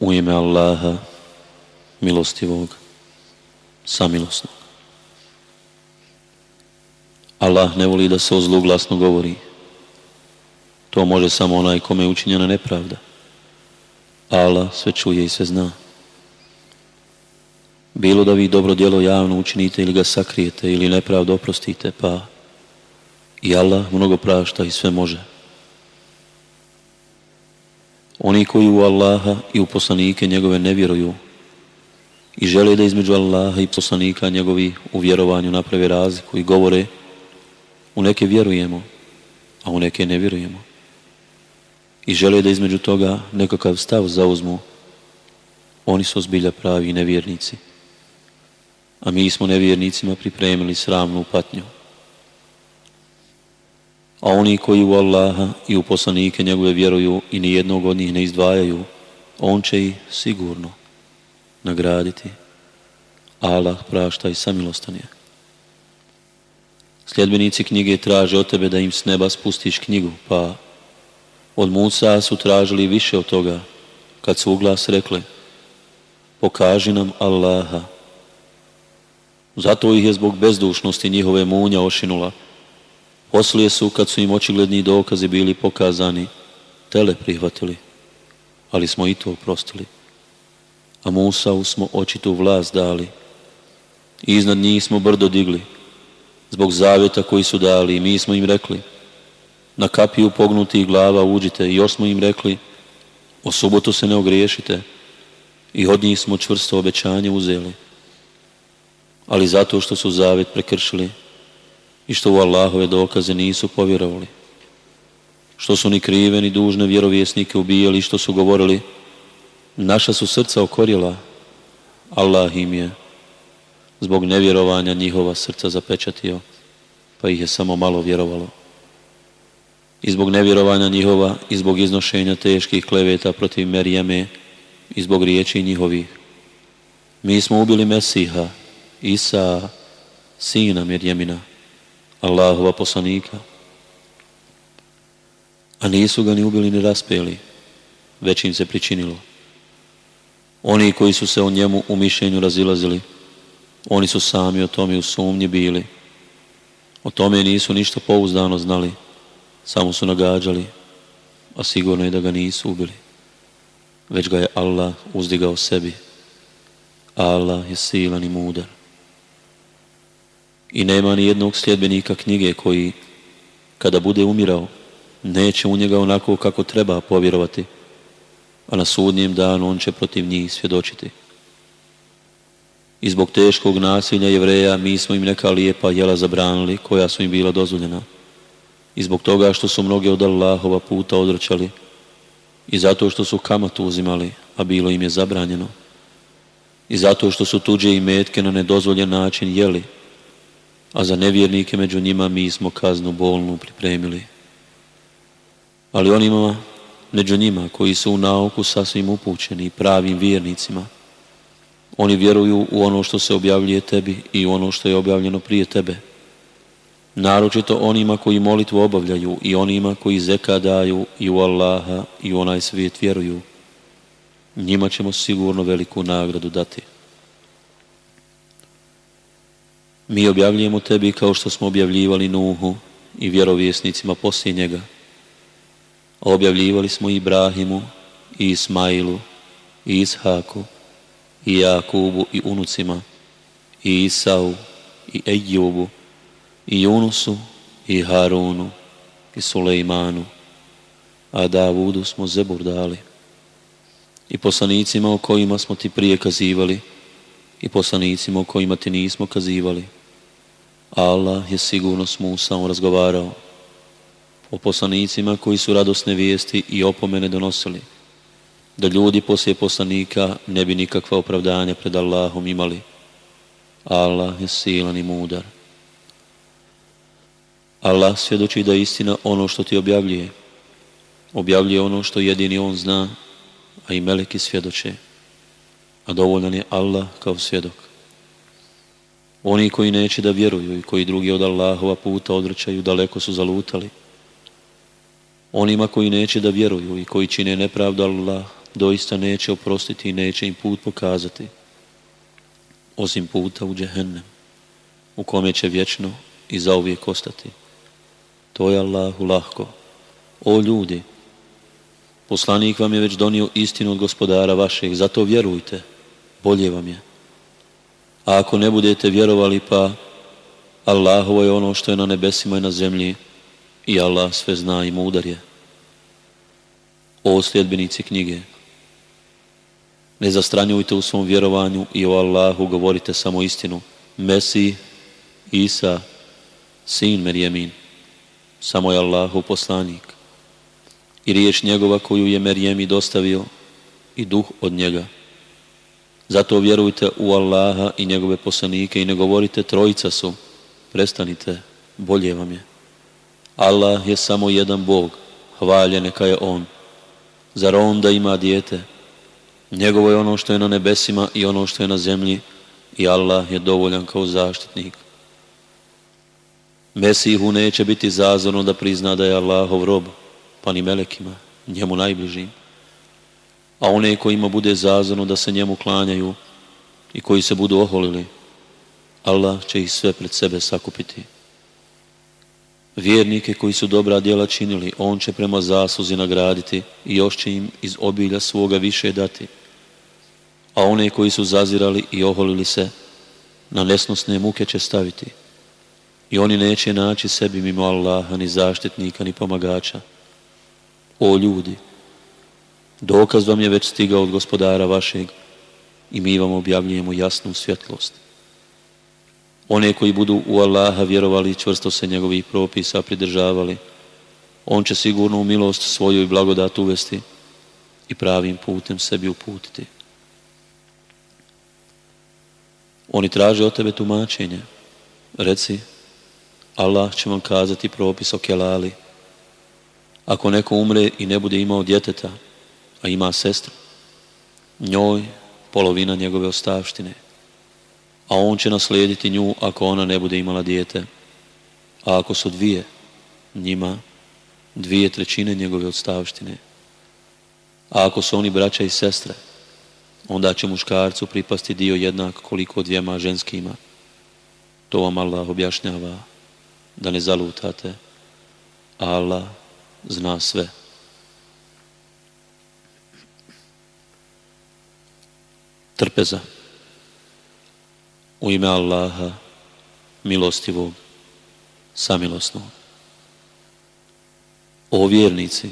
U ime Allaha, milostivog, samilosnog. Allah ne voli da se o zlu glasno govori. To može samo onaj kome je učinjena nepravda. Allah sve čuje i sve zna. Bilo da vi dobro djelo javno učinite ili ga sakrijete ili nepravdu oprostite, pa i Allah mnogo prašta i sve može. Oni koji u Allaha i u poslanike njegove ne vjeruju i žele da između Allaha i poslanika njegovi u vjerovanju naprave razliku i govore u neke vjerujemo, a u neke ne vjerujemo. I žele da između toga nekakav stav zauzmu. Oni su zbilja pravi nevjernici. A mi smo nevjernicima pripremili sramnu patnju a oni koji u Allaha i u poslanike njegove vjeruju i nijednog od njih ne izdvajaju, on će ih sigurno nagraditi. Allah prašta i samilostan je. Sljedbenici knjige traže od tebe da im s neba spustiš knjigu, pa od Musa su tražili više od toga, kad su glas rekli, pokaži nam Allaha. Zato ih je zbog bezdušnosti njihove munja ošinula, poslije su, kad su im očigledni dokazi bili pokazani, tele prihvatili, ali smo i to oprostili. A Musavu smo očitu vlast dali iznad njih smo brdo digli, zbog zavjeta koji su dali i mi smo im rekli, na kapiju pognutih glava uđite i još smo im rekli, o subotu se ne ogriješite i od njih smo čvrsto obećanje uzeli. Ali zato što su zavjet prekršili, i što u Allahove dokaze nisu povjerovali. Što su ni krive ni dužne vjerovjesnike ubijali i što su govorili naša su srca okorila, Allah im je zbog nevjerovanja njihova srca zapečatio, pa ih je samo malo vjerovalo. I zbog nevjerovanja njihova, i zbog iznošenja teških kleveta protiv Merijeme, i zbog riječi njihovih. Mi smo ubili Mesiha, Isa, sina Merijemina, Allahova poslanika. A nisu ga ni ubili ni raspeli, već im se pričinilo. Oni koji su se o njemu u mišljenju razilazili, oni su sami o tome u sumnji bili. O tome nisu ništa pouzdano znali, samo su nagađali, a sigurno je da ga nisu ubili. Već ga je Allah uzdigao sebi. Allah je silan i mudar. I nema ni jednog sljedbenika knjige koji, kada bude umirao, neće u njega onako kako treba povjerovati, a na sudnjem danu on će protiv njih svjedočiti. I zbog teškog nasilja jevreja mi smo im neka lijepa jela zabranili koja su im bila dozvoljena. I zbog toga što su mnoge od Allahova puta odrčali. I zato što su kamatu uzimali, a bilo im je zabranjeno. I zato što su tuđe i metke na nedozvoljen način jeli, a za nevjernike među njima mi smo kaznu bolnu pripremili. Ali onima među njima koji su u nauku sasvim upućeni i pravim vjernicima, oni vjeruju u ono što se objavljuje tebi i u ono što je objavljeno prije tebe. Naročito onima koji molitvu obavljaju i onima koji zeka daju i u Allaha i u onaj svijet vjeruju. Njima ćemo sigurno veliku nagradu dati. Mi objavljujemo tebi kao što smo objavljivali Nuhu i vjerovjesnicima poslije njega. objavljivali smo Ibrahimu i Ismailu i Ishaku i Jakubu i unucima i Isau i Ejubu i Junusu i Harunu i Sulejmanu a Davudu smo zebur dali i poslanicima o kojima smo ti prije kazivali i poslanicima o kojima ti nismo kazivali Allah je sigurno s Musaom razgovarao o poslanicima koji su radosne vijesti i opomene donosili, da ljudi poslije poslanika ne bi nikakva opravdanja pred Allahom imali. Allah je silan i mudar. Allah svjedoči da je istina ono što ti objavljuje. Objavljuje ono što jedini On zna, a i meleki svjedoče. A dovoljan je Allah kao svjedok. Oni koji neće da vjeruju i koji drugi od Allahova puta odrećaju daleko su zalutali. Onima koji neće da vjeruju i koji čine nepravdu Allah doista neće oprostiti i neće im put pokazati. Osim puta u džehennem, u kome će vječno i zauvijek ostati. To je Allahu lahko. O ljudi, poslanik vam je već donio istinu od gospodara vašeg, zato vjerujte, bolje vam je. A ako ne budete vjerovali pa Allahovo je ono što je na nebesima i na zemlji i Allah sve zna i mudar je. O sljedbenici knjige, ne zastranjujte u svom vjerovanju i o Allahu govorite samo istinu. Mesih, Isa, sin Merjemin, samo je Allahu poslanik. I riječ njegova koju je Merjemi dostavio i duh od njega. Zato vjerujte u Allaha i njegove poslanike i ne govorite trojica su. Prestanite, bolje vam je. Allah je samo jedan Bog, hvalje neka je On. Zar On da ima dijete? Njegovo je ono što je na nebesima i ono što je na zemlji i Allah je dovoljan kao zaštitnik. Mesihu neće biti zazorno da prizna da je Allahov rob, pa ni melekima, njemu najbližim a one kojima bude zazano da se njemu klanjaju i koji se budu oholili, Allah će ih sve pred sebe sakupiti. Vjernike koji su dobra djela činili, On će prema zasluzi nagraditi i još će im iz obilja svoga više dati. A one koji su zazirali i oholili se, na nesnosne muke će staviti. I oni neće naći sebi mimo Allaha ni zaštitnika ni pomagača. O ljudi! Dokaz vam je već stigao od gospodara vašeg i mi vam objavljujemo jasnu svjetlost. One koji budu u Allaha vjerovali i čvrsto se njegovih propisa pridržavali, on će sigurno u milost svoju i blagodat uvesti i pravim putem sebi uputiti. Oni traže od tebe tumačenje. Reci, Allah će vam kazati propis o kelali. Ako neko umre i ne bude imao djeteta, a ima sestru. Njoj polovina njegove ostavštine, a on će naslijediti nju ako ona ne bude imala dijete. A ako su dvije, njima dvije trećine njegove ostavštine. A ako su oni braća i sestre, onda će muškarcu pripasti dio jednak koliko dvijema ženskima. To vam Allah objašnjava da ne zalutate. Allah zna sve. trpeza. U ime Allaha, milostivog, samilosnog. O vjernici,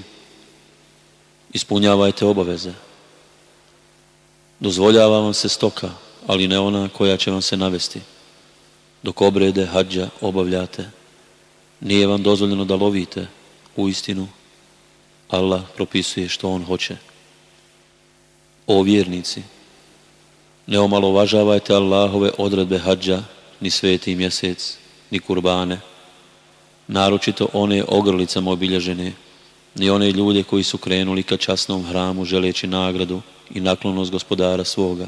ispunjavajte obaveze. Dozvoljava vam se stoka, ali ne ona koja će vam se navesti. Dok obrede hađa obavljate, nije vam dozvoljeno da lovite u istinu. Allah propisuje što on hoće. O vjernici, ne omalovažavajte Allahove odredbe hađa, ni sveti mjesec, ni kurbane, naročito one ogrlicama obilježene, ni one ljude koji su krenuli ka časnom hramu želeći nagradu i naklonost gospodara svoga.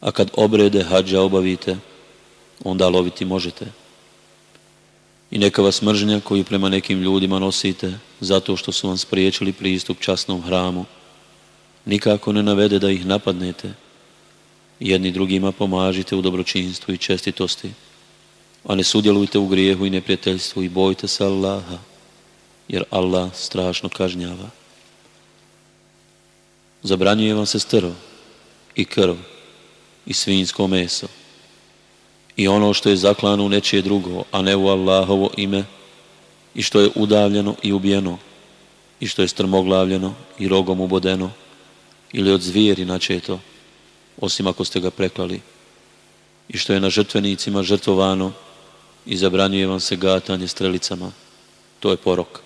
A kad obrede hađa obavite, onda loviti možete. I neka vas mržnja koju prema nekim ljudima nosite zato što su vam spriječili pristup časnom hramu, nikako ne navede da ih napadnete. Jedni drugima pomažite u dobročinstvu i čestitosti, a ne sudjelujte u grijehu i neprijateljstvu i bojte se Allaha, jer Allah strašno kažnjava. Zabranjuje vam se strv i krv i svinjsko meso i ono što je zaklano u nečije drugo, a ne u Allahovo ime i što je udavljeno i ubijeno i što je strmoglavljeno i rogom ubodeno ili od zvijeri načeto, osim ako ste ga preklali. I što je na žrtvenicima žrtvovano i zabranjuje vam se gatanje strelicama. To je porok.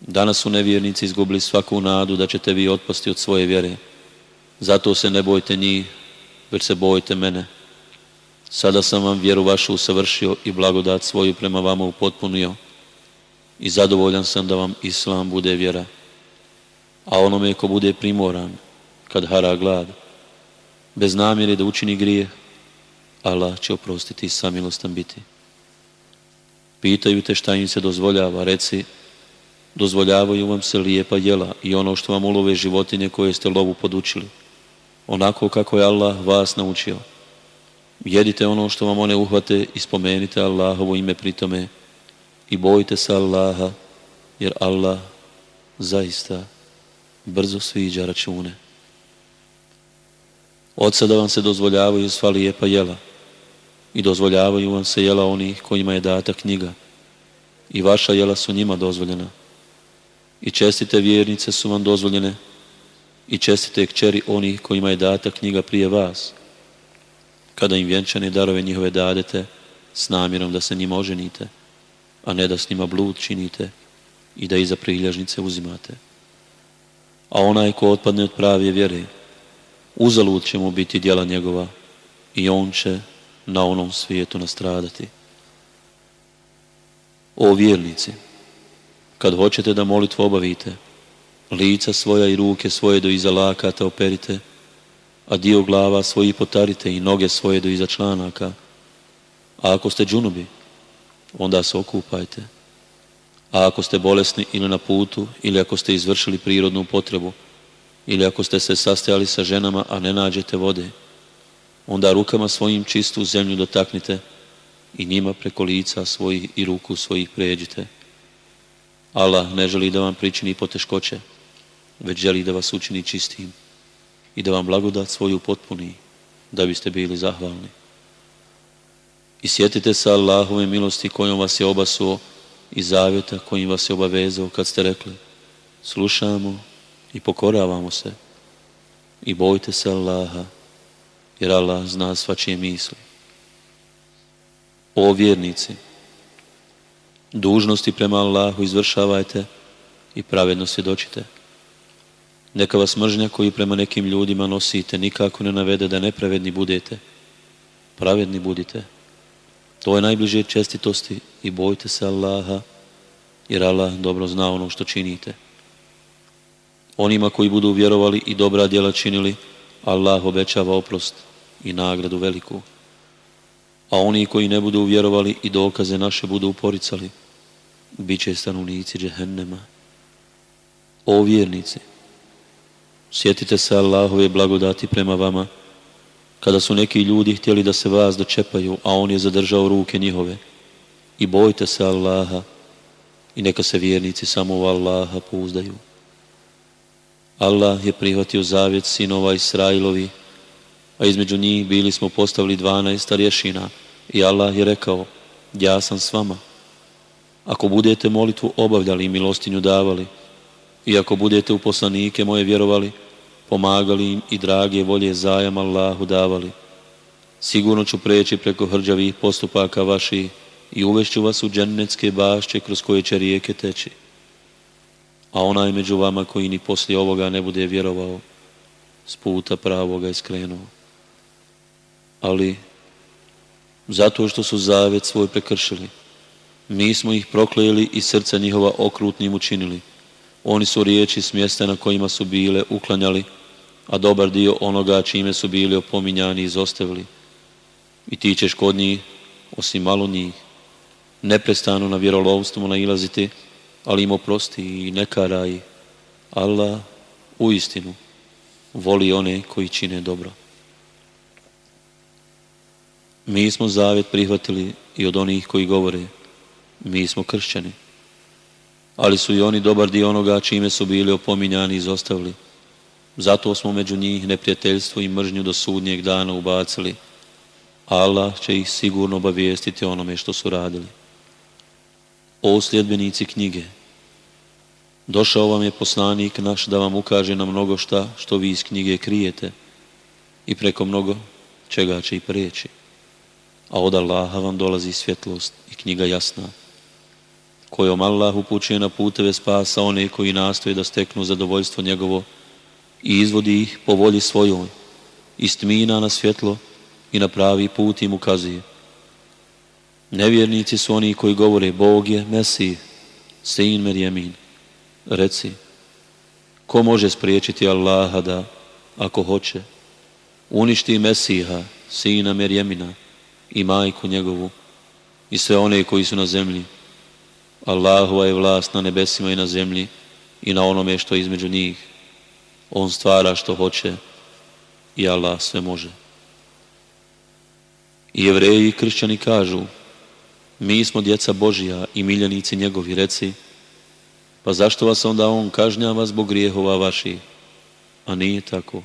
Danas su nevjernici izgubili svaku nadu da ćete vi otpasti od svoje vjere. Zato se ne bojte njih, već se bojte mene. Sada sam vam vjeru vašu usavršio i blagodat svoju prema vama upotpunio i zadovoljan sam da vam Islam bude vjera a onome ko bude primoran kad hara glad, bez namjere da učini grijeh, Allah će oprostiti i samilostan biti. Pitaju te šta im se dozvoljava, reci, dozvoljavaju vam se lijepa jela i ono što vam ulove životinje koje ste lovu podučili, onako kako je Allah vas naučio. Jedite ono što vam one uhvate i spomenite Allahovo ime pritome i bojite se Allaha, jer Allah zaista brzo sviđa račune. Od sada vam se dozvoljavaju sva lijepa jela i dozvoljavaju vam se jela onih kojima je data knjiga i vaša jela su njima dozvoljena i čestite vjernice su vam dozvoljene i čestite kćeri onih kojima je data knjiga prije vas kada im vjenčane darove njihove dadete s namjerom da se njima oženite a ne da s njima blud činite i da iza prilježnice uzimate a onaj ko otpadne od pravije vjere, uzalud će mu biti djela njegova i on će na onom svijetu nastradati. O vjernici, kad hoćete da molitvu obavite, lica svoja i ruke svoje do iza lakata operite, a dio glava svoji potarite i noge svoje do iza članaka. A ako ste džunubi, onda se okupajte a ako ste bolesni ili na putu, ili ako ste izvršili prirodnu potrebu, ili ako ste se sastajali sa ženama, a ne nađete vode, onda rukama svojim čistu zemlju dotaknite i njima preko lica svojih i ruku svojih pređite. Allah ne želi da vam pričini poteškoće, već želi da vas učini čistim i da vam blagodat svoju potpuni, da biste bili zahvalni. I sjetite se Allahove milosti kojom vas je obasuo i zavjeta kojim vas je obavezao kad ste rekli slušamo i pokoravamo se i bojte se Allaha jer Allah zna svačije misli. O vjernici, dužnosti prema Allahu izvršavajte i pravedno svjedočite. Neka vas mržnja koju prema nekim ljudima nosite nikako ne navede da nepravedni budete. Pravedni budite. To je najbliže čestitosti i bojte se Allaha, jer Allah dobro zna ono što činite. Onima koji budu vjerovali i dobra djela činili, Allah obećava oprost i nagradu veliku. A oni koji ne budu vjerovali i dokaze naše budu uporicali, bit će stanovnici džehennema. O vjernici, sjetite se Allahove blagodati prema vama, kada su neki ljudi htjeli da se vas dočepaju, a on je zadržao ruke njihove. I bojte se Allaha i neka se vjernici samo u Allaha pouzdaju. Allah je prihvatio zavjet sinova Israilovi, a između njih bili smo postavili dvanaest rješina i Allah je rekao, ja sam s vama. Ako budete molitvu obavljali i milostinju davali, i ako budete u poslanike moje vjerovali, pomagali im i drage volje zajam Allahu davali. Sigurno ću preći preko hrđavih postupaka vaših i uvešću vas u džennetske bašće kroz koje će rijeke teći. A onaj među vama koji ni poslije ovoga ne bude vjerovao, s puta pravoga iskrenuo. Ali, zato što su zavet svoj prekršili, mi smo ih proklejili i srca njihova okrutnim učinili. Oni su riječi s mjesta na kojima su bile uklanjali, a dobar dio onoga čime su bili opominjani i izostavili. I ti ćeš kod njih, osim malo njih, neprestano na vjerolovstvu nailaziti, ali im oprosti i ne karaj. Allah u istinu voli one koji čine dobro. Mi smo zavet prihvatili i od onih koji govore, mi smo kršćani. Ali su i oni dobar dio onoga čime su bili opominjani i izostavili zato smo među njih neprijateljstvo i mržnju do sudnjeg dana ubacili. Allah će ih sigurno obavijestiti onome što su radili. O sljedbenici knjige, došao vam je poslanik naš da vam ukaže na mnogo šta što vi iz knjige krijete i preko mnogo čega će i preći. A od Allaha vam dolazi svjetlost i knjiga jasna, kojom Allah upućuje na puteve spasa one koji nastoje da steknu zadovoljstvo njegovo i izvodi ih po volji svojoj. Iz tmina na svjetlo i na pravi put im ukazuje. Nevjernici su oni koji govore Bog je Mesij, sin Merjemin. Reci, ko može spriječiti Allaha da, ako hoće, uništi Mesiha, sina Merjemina i majku njegovu i sve one koji su na zemlji. Allahova je vlast na nebesima i na zemlji i na onome što je između njih. On stvara što hoće i Allah sve može. I jevreji i kršćani kažu mi smo djeca Božija i miljenici njegovi reci pa zašto vas onda on kažnjava zbog grijehova vaših? A nije tako.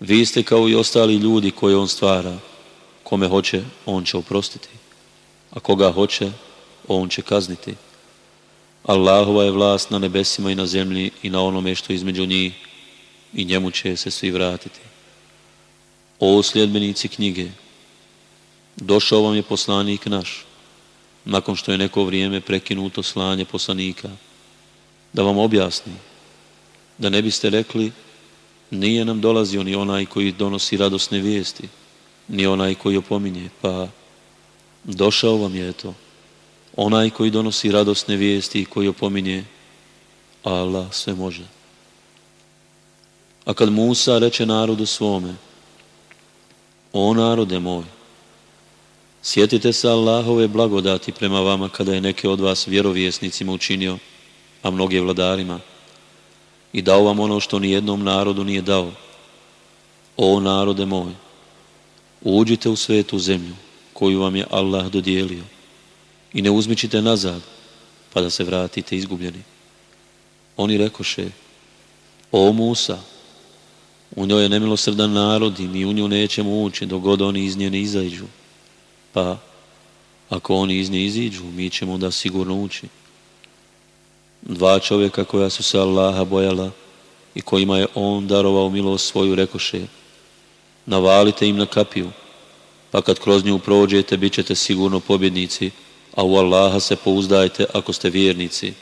Vi ste kao i ostali ljudi koje on stvara. Kome hoće, on će oprostiti. A koga hoće, on će kazniti. Allahova je vlast na nebesima i na zemlji i na onome što između njih i njemu će se svi vratiti. O sljedbenici knjige, došao vam je poslanik naš, nakon što je neko vrijeme prekinuto slanje poslanika, da vam objasni, da ne biste rekli, nije nam dolazio ni onaj koji donosi radosne vijesti, ni onaj koji opominje, pa došao vam je to onaj koji donosi radosne vijesti i koji opominje Allah sve može. A kad Musa reče narodu svome, o narode moj, sjetite se Allahove blagodati prema vama kada je neke od vas vjerovjesnicima učinio, a mnoge vladarima, i dao vam ono što ni jednom narodu nije dao. O narode moj, uđite u svetu zemlju koju vam je Allah dodijelio i ne uzmičite nazad, pa da se vratite izgubljeni. Oni rekoše, o Musa, u njoj je nemilosrdan narod i mi u nju nećemo ući dok god oni iz nje ne izađu. Pa, ako oni iz nje iziđu, mi ćemo onda sigurno ući. Dva čovjeka koja su se Allaha bojala i kojima je On darovao milost svoju, rekoše, navalite im na kapiju, pa kad kroz nju prođete, bit ćete sigurno pobjednici, a u Allaha se pouzdajte ako ste vjernici.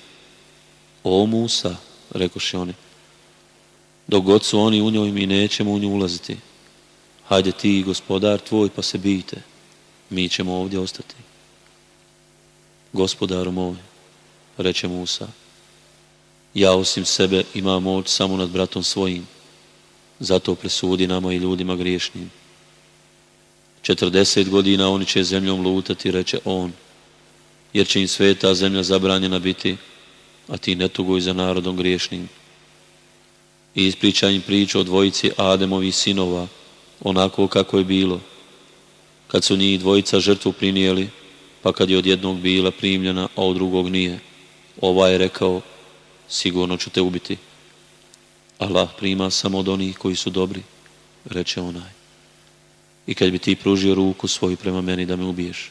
O Musa, rekoši oni, dok god su oni u njoj, mi nećemo u nju ulaziti. Hajde ti, gospodar tvoj, pa se bijte. Mi ćemo ovdje ostati. Gospodaru moj, reče Musa, ja osim sebe imam moć samo nad bratom svojim, zato presudi nama i ljudima griješnim. Četrdeset godina oni će zemljom lutati, reče on, jer će im sveta zemlja zabranjena biti, a ti ne tuguj za narodom griješnim. I ispriča im priču o dvojici Ademovi sinova, onako kako je bilo. Kad su njih dvojica žrtvu prinijeli, pa kad je od jednog bila primljena, a od drugog nije, ovaj je rekao, sigurno ću te ubiti. Allah prima samo od onih koji su dobri, reče onaj. I kad bi ti pružio ruku svoju prema meni da me ubiješ,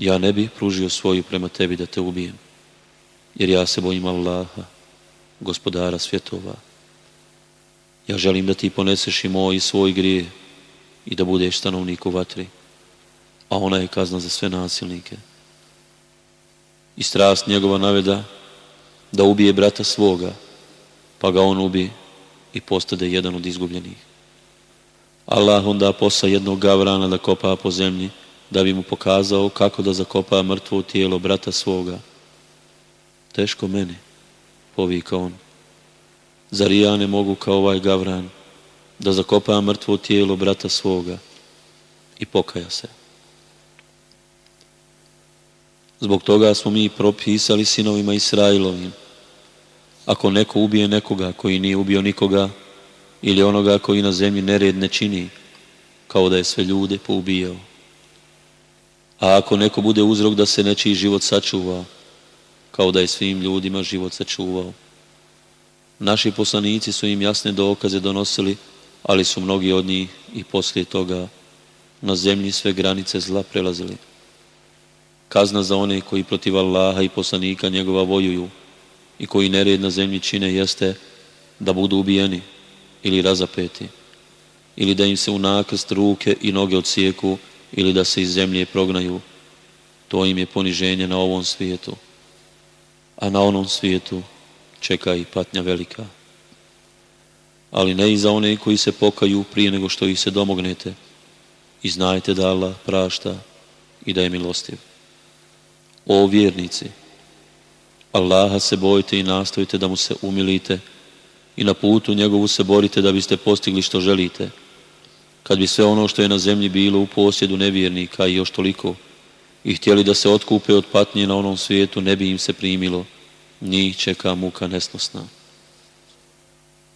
ja ne bi pružio svoju prema tebi da te ubijem, jer ja se bojim Allaha, gospodara svjetova. Ja želim da ti poneseš i moj i svoj grije i da budeš stanovnik u vatri, a ona je kazna za sve nasilnike. I strast njegova naveda da ubije brata svoga, pa ga on ubi i postade jedan od izgubljenih. Allah onda posa jednog gavrana da kopa po zemlji da bi mu pokazao kako da zakopa mrtvo tijelo brata svoga. Teško meni, povika on. Zar ja ne mogu kao ovaj gavran da zakopa mrtvo tijelo brata svoga i pokaja se. Zbog toga smo mi propisali sinovima Israilovim. Ako neko ubije nekoga koji nije ubio nikoga ili onoga koji na zemlji nered ne čini, kao da je sve ljude poubijao. A ako neko bude uzrok da se nečiji život sačuva, kao da je svim ljudima život sačuvao. Naši poslanici su im jasne dokaze donosili, ali su mnogi od njih i poslije toga na zemlji sve granice zla prelazili. Kazna za one koji protiv Allaha i poslanika njegova vojuju i koji nered na zemlji čine jeste da budu ubijeni ili razapeti ili da im se u nakrst ruke i noge odsijeku ili da se iz zemlje prognaju. To im je poniženje na ovom svijetu, a na onom svijetu čeka i patnja velika. Ali ne i za one koji se pokaju prije nego što ih se domognete i znajte da Allah prašta i da je milostiv. O vjernici, Allaha se bojite i nastojite da mu se umilite i na putu njegovu se borite da biste postigli što želite – kad bi sve ono što je na zemlji bilo u posjedu nevjernika i još toliko i htjeli da se otkupe od patnje na onom svijetu, ne bi im se primilo. Njih čeka muka nesnosna.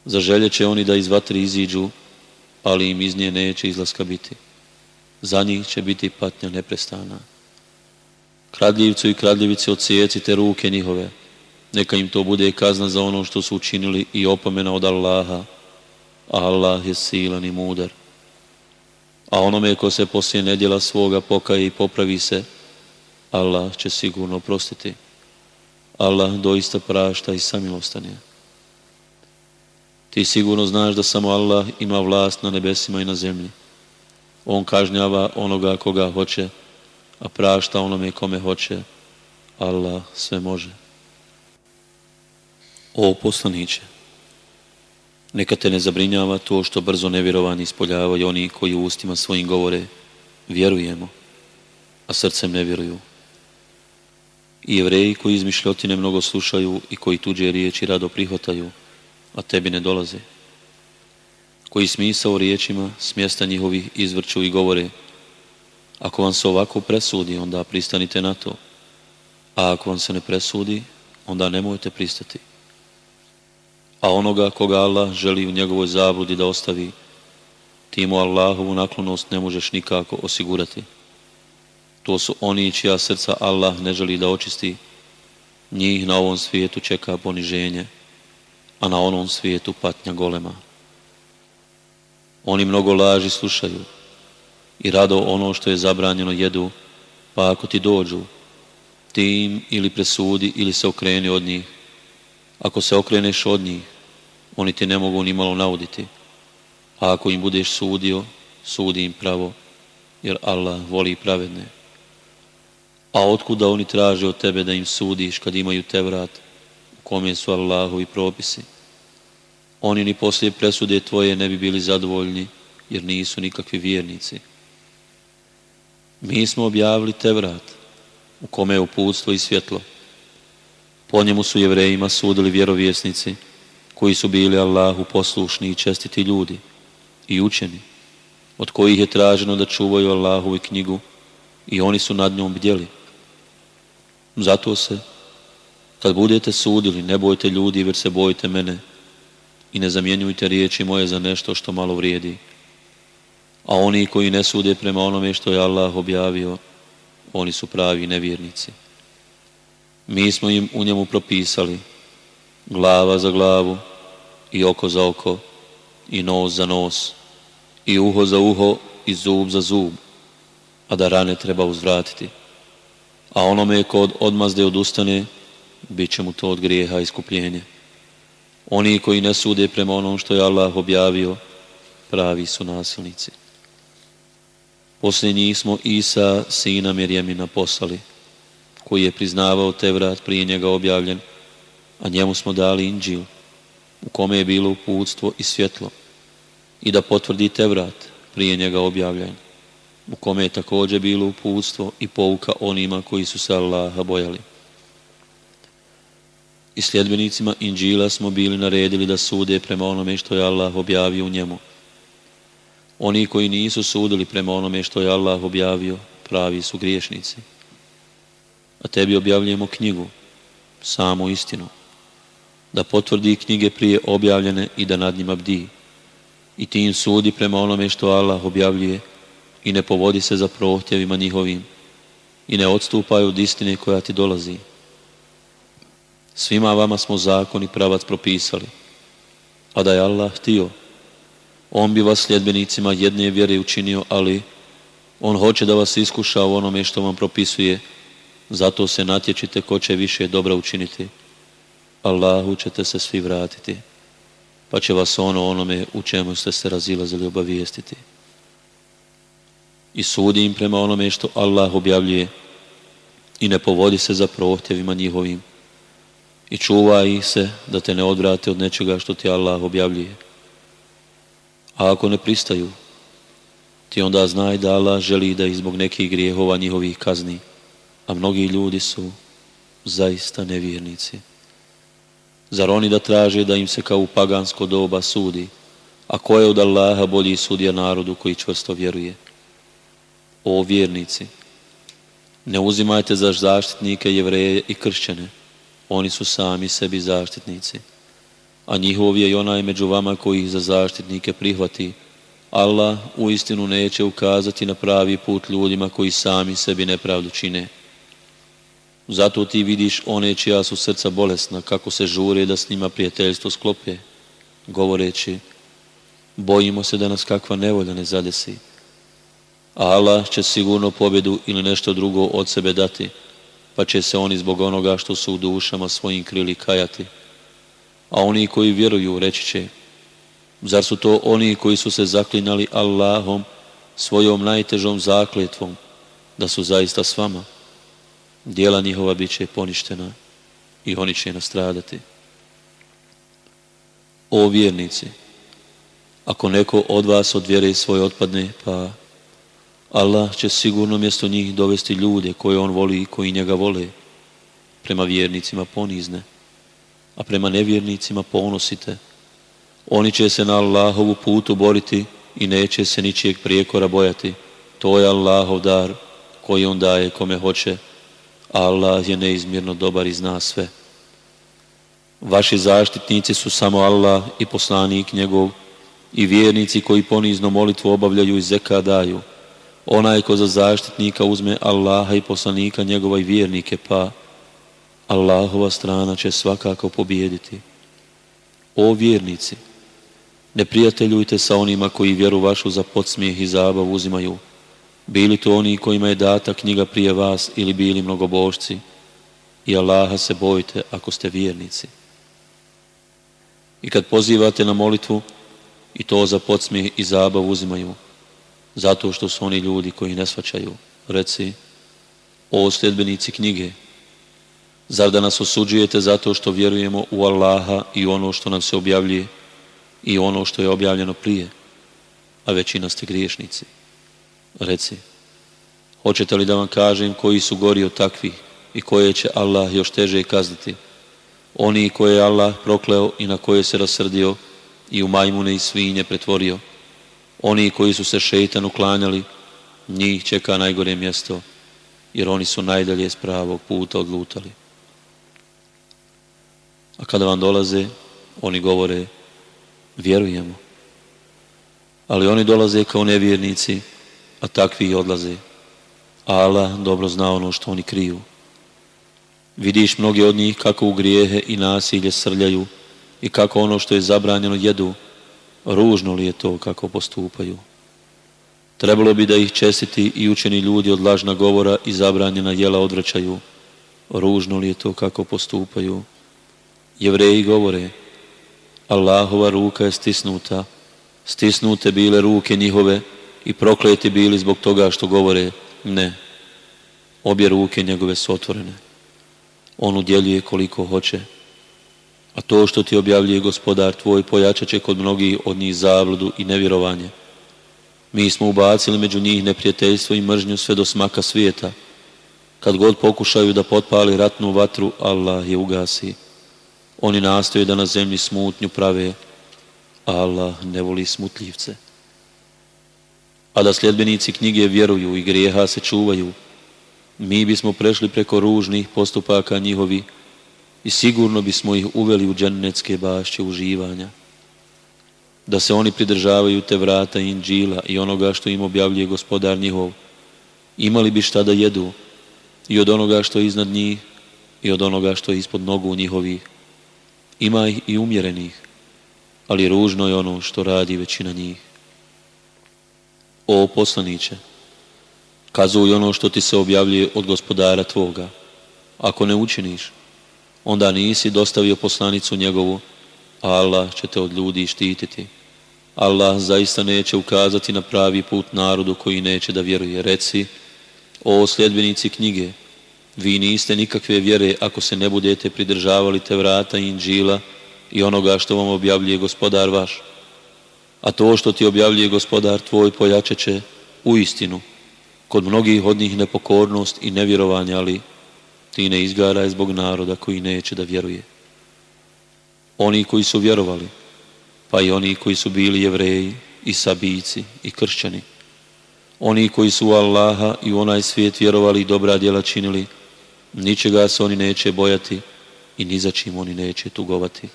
želje će oni da iz vatri iziđu, ali im iz nje neće izlaska biti. Za njih će biti patnja neprestana. Kradljivcu i kradljivici te ruke njihove. Neka im to bude kazna za ono što su učinili i opomena od Allaha. Allah je silan i mudar. A onome ko se poslije nedjela svoga pokaje i popravi se, Allah će sigurno oprostiti. Allah doista prašta i samilostan je. Ti sigurno znaš da samo Allah ima vlast na nebesima i na zemlji. On kažnjava onoga koga hoće, a prašta onome kome hoće. Allah sve može. O poslaniće, neka te ne zabrinjava to što brzo nevjerovani ispoljavaju oni koji u ustima svojim govore vjerujemo, a srcem ne vjeruju. I jevreji koji izmišljotine mnogo slušaju i koji tuđe riječi rado prihvataju, a tebi ne dolaze. Koji smisao riječima smjesta njihovih izvrću i govore, ako vam se ovako presudi, onda pristanite na to, a ako vam se ne presudi, onda nemojte pristati a onoga koga Allah želi u njegovoj zabludi da ostavi, ti mu Allahovu naklonost ne možeš nikako osigurati. To su oni čija srca Allah ne želi da očisti, njih na ovom svijetu čeka poniženje, a na onom svijetu patnja golema. Oni mnogo laži slušaju i rado ono što je zabranjeno jedu, pa ako ti dođu, tim ili presudi ili se okreni od njih. Ako se okreneš od njih, oni te ne mogu ni malo nauditi. A ako im budeš sudio, sudi im pravo, jer Allah voli pravedne. A otkuda oni traže od tebe da im sudiš kad imaju te vrat u kome su Allahovi propisi? Oni ni poslije presude tvoje ne bi bili zadovoljni, jer nisu nikakvi vjernici. Mi smo objavili te vrat u kome je uputstvo i svjetlo. Po njemu su jevrejima sudili vjerovjesnici, koji su bili Allahu poslušni i čestiti ljudi i učeni, od kojih je traženo da čuvaju Allahu i knjigu i oni su nad njom bdjeli. Zato se, kad budete sudili, ne bojte ljudi, već se bojite mene i ne zamjenjujte riječi moje za nešto što malo vrijedi. A oni koji ne sude prema onome što je Allah objavio, oni su pravi nevjernici. Mi smo im u njemu propisali glava za glavu i oko za oko i nos za nos i uho za uho i zub za zub, a da rane treba uzvratiti. A onome ko od odmazde odustane, bit će mu to od grijeha iskupljenje. Oni koji ne sude prema onom što je Allah objavio, pravi su nasilnici. Poslije njih smo Isa, sina Mirjemina, poslali, koji je priznavao vrat prije njega objavljen, a njemu smo dali inđil u kome je bilo uputstvo i svjetlo i da potvrdite vrat prije njega objavljen u kome je također bilo uputstvo i pouka onima koji su se Allaha bojali. I sljedbenicima Inđila smo bili naredili da sude prema onome što je Allah objavio u njemu. Oni koji nisu sudili prema onome što je Allah objavio, pravi su griješnici. A tebi objavljujemo knjigu, samu istinu da potvrdi knjige prije objavljene i da nad njima bdi. I ti im sudi prema onome što Allah objavljuje i ne povodi se za prohtjevima njihovim i ne odstupaju od istine koja ti dolazi. Svima vama smo zakon i pravac propisali, a da je Allah htio, on bi vas sljedbenicima jedne vjere učinio, ali on hoće da vas iskuša u onome što vam propisuje, zato se natječite ko će više dobra učiniti. Allahu ćete se svi vratiti, pa će vas ono onome u čemu ste se razilazili obavijestiti. I sudi im prema onome što Allah objavljuje i ne povodi se za prohtjevima njihovim i čuvaj ih se da te ne odvrate od nečega što ti Allah objavljuje. A ako ne pristaju, ti onda znaj da Allah želi da ih zbog nekih grijehova njihovih kazni, a mnogi ljudi su zaista nevjernici. Zar oni da traže da im se kao u pagansko doba sudi? A ko je od Allaha bolji sudija narodu koji čvrsto vjeruje? O vjernici, ne uzimajte za zaštitnike jevreje i kršćane. Oni su sami sebi zaštitnici. A njihov je i onaj među vama koji ih za zaštitnike prihvati. Allah u istinu neće ukazati na pravi put ljudima koji sami sebi nepravdu čine. Zato ti vidiš one čija su srca bolesna, kako se žure da s njima prijateljstvo sklope, govoreći, bojimo se da nas kakva nevolja ne zadesi. Allah će sigurno pobjedu ili nešto drugo od sebe dati, pa će se oni zbog onoga što su u dušama svojim krili kajati. A oni koji vjeruju reći će, zar su to oni koji su se zaklinali Allahom svojom najtežom zakletvom, da su zaista s vama? Djela njihova bit će poništena i oni će nastradati. O vjernici, ako neko od vas od vjere svoje otpadne, pa Allah će sigurno mjesto njih dovesti ljude koje on voli i koji njega vole, prema vjernicima ponizne, a prema nevjernicima ponosite. Oni će se na Allahovu putu boriti i neće se ničijeg prijekora bojati. To je Allahov dar koji on daje kome hoće Allah je neizmjerno dobar i zna sve. Vaši zaštitnici su samo Allah i poslanik njegov i vjernici koji ponizno molitvu obavljaju i zeka daju. Onaj ko za zaštitnika uzme Allaha i poslanika njegova i vjernike, pa Allahova strana će svakako pobijediti. O vjernici, ne prijateljujte sa onima koji vjeru vašu za podsmijeh i zabavu uzimaju, bili to oni kojima je data knjiga prije vas ili bili mnogobošci i Allaha se bojite ako ste vjernici. I kad pozivate na molitvu i to za podsmijeh i zabavu uzimaju zato što su oni ljudi koji ne svačaju. Reci, o sljedbenici knjige, zar da nas osuđujete zato što vjerujemo u Allaha i ono što nam se objavljuje i ono što je objavljeno prije, a većina ste griješnici. Reci, hoćete li da vam kažem koji su gori od takvih i koje će Allah još teže kazniti? Oni koje je Allah prokleo i na koje se rasrdio i u majmune i svinje pretvorio. Oni koji su se šeitanu klanjali, njih čeka najgore mjesto, jer oni su najdalje s pravog puta odlutali. A kada vam dolaze, oni govore, vjerujemo. Ali oni dolaze kao nevjernici, a takvi i odlaze. Allah dobro zna ono što oni kriju. Vidiš mnoge od njih kako u grijehe i nasilje srljaju i kako ono što je zabranjeno jedu, ružno li je to kako postupaju. Trebalo bi da ih čestiti i učeni ljudi od lažna govora i zabranjena jela odvraćaju. Ružno li je to kako postupaju. Jevreji govore, Allahova ruka je stisnuta, stisnute bile ruke njihove, i prokleti bili zbog toga što govore ne. Obje ruke njegove su otvorene. On udjeljuje koliko hoće. A to što ti objavljuje gospodar tvoj pojačat će kod mnogih od njih zavludu i nevjerovanje. Mi smo ubacili među njih neprijateljstvo i mržnju sve do smaka svijeta. Kad god pokušaju da potpali ratnu vatru, Allah je ugasi. Oni nastoje da na zemlji smutnju prave. Allah ne voli smutljivce a da sljedbenici knjige vjeruju i grijeha se čuvaju, mi bismo prešli preko ružnih postupaka njihovi i sigurno bismo ih uveli u dženecke bašće uživanja. Da se oni pridržavaju te vrata inđila i onoga što im objavljuje gospodar njihov, imali bi šta da jedu i od onoga što je iznad njih i od onoga što je ispod nogu njihovih. Ima ih i umjerenih, ali ružno je ono što radi većina njih. O poslaniće, kazuj ono što ti se objavljuje od gospodara tvoga. Ako ne učiniš, onda nisi dostavio poslanicu njegovu, a Allah će te od ljudi štititi. Allah zaista neće ukazati na pravi put narodu koji neće da vjeruje. Reci, o sljedbenici knjige, vi niste nikakve vjere ako se ne budete pridržavali te vrata i inđila i onoga što vam objavljuje gospodar vaš a to što ti objavljuje gospodar tvoj pojačat će u istinu. Kod mnogih od njih nepokornost i nevjerovanje, ali ti ne izgaraj zbog naroda koji neće da vjeruje. Oni koji su vjerovali, pa i oni koji su bili jevreji i sabijici i kršćani, oni koji su u Allaha i u onaj svijet vjerovali i dobra djela činili, ničega se oni neće bojati i ni za čim oni neće tugovati.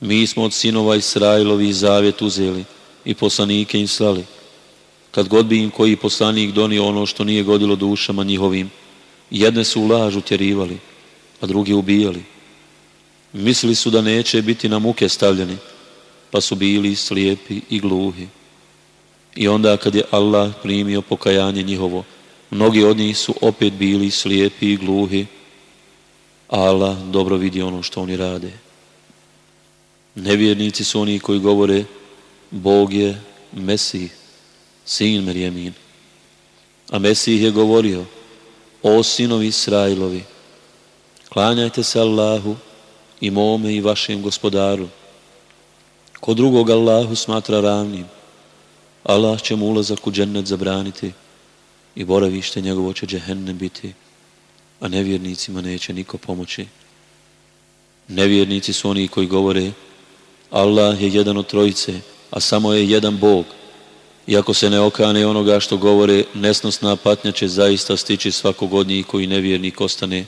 Mi smo od sinova Israilovi zavjet uzeli i poslanike im slali. Kad god bi im koji poslanik donio ono što nije godilo dušama njihovim, jedne su u laž utjerivali, a drugi ubijali. Mislili su da neće biti na muke stavljeni, pa su bili slijepi i gluhi. I onda kad je Allah primio pokajanje njihovo, mnogi od njih su opet bili slijepi i gluhi, Allah dobro vidi ono što oni rade. Nevjernici su oni koji govore Bog je Mesih, sin Merijemin. A Mesih je govorio, o sinovi Israilovi, klanjajte se Allahu i mome i vašem gospodaru. Ko drugog Allahu smatra ravnim, Allah će mu ulazak u džennet zabraniti i boravište njegovo će džehennem biti, a nevjernicima neće niko pomoći. Nevjernici su oni koji govore, Allah je jedan od trojice, a samo je jedan Bog. ako se ne okane onoga što govore, nesnosna patnja će zaista stići svakog od njih koji nevjernik ostane.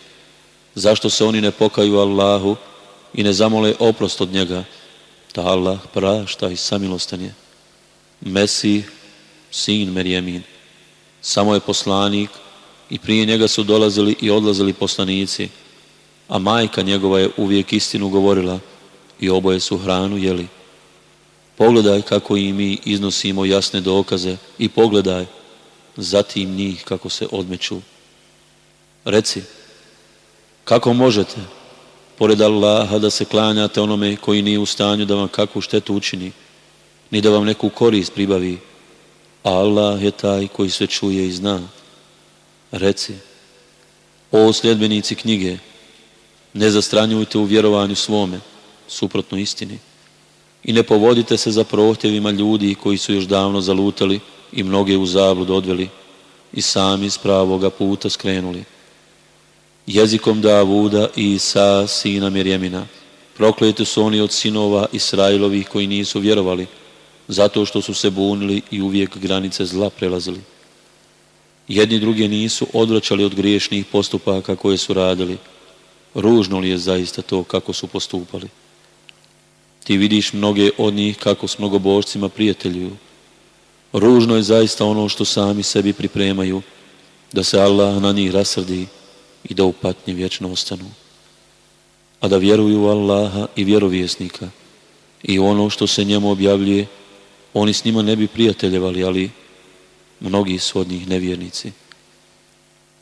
Zašto se oni ne pokaju Allahu i ne zamole oprost od njega? Ta Allah prašta i samilostan je. Mesih, sin Merjemin, samo je poslanik i prije njega su dolazili i odlazili poslanici, a majka njegova je uvijek istinu govorila – i oboje su hranu jeli. Pogledaj kako i mi iznosimo jasne dokaze i pogledaj zatim njih kako se odmeću. Reci, kako možete, pored Allaha, da se klanjate onome koji nije u stanju da vam kakvu štetu učini, ni da vam neku korist pribavi, Allah je taj koji sve čuje i zna. Reci, o sljedbenici knjige, ne zastranjujte u vjerovanju svome, suprotno istini i ne povodite se za prohtjevima ljudi koji su još davno zalutali i mnoge u zablud odveli i sami s pravoga puta skrenuli. Jezikom Davuda i Isa, sina Mirjemina, proklete su oni od sinova Israilovih koji nisu vjerovali, zato što su se bunili i uvijek granice zla prelazili. Jedni druge nisu odvraćali od griješnih postupaka koje su radili. Ružno li je zaista to kako su postupali? i vidiš mnoge od njih kako s mnogobožcima prijateljuju. Ružno je zaista ono što sami sebi pripremaju, da se Allah na njih rasrdi i da upatnje vječno ostanu. A da vjeruju u Allaha i vjerovjesnika i ono što se njemu objavljuje, oni s njima ne bi prijateljevali, ali mnogi su od njih nevjernici.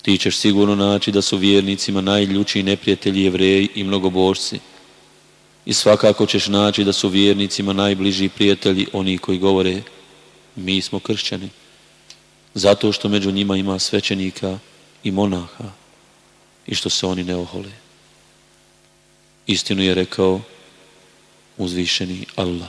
Ti ćeš sigurno naći da su vjernicima najljučiji neprijatelji jevreji i mnogobožci, i svakako ćeš naći da su vjernicima najbliži prijatelji oni koji govore mi smo kršćani, zato što među njima ima svećenika i monaha i što se oni ne ohole. Istinu je rekao uzvišeni Allah.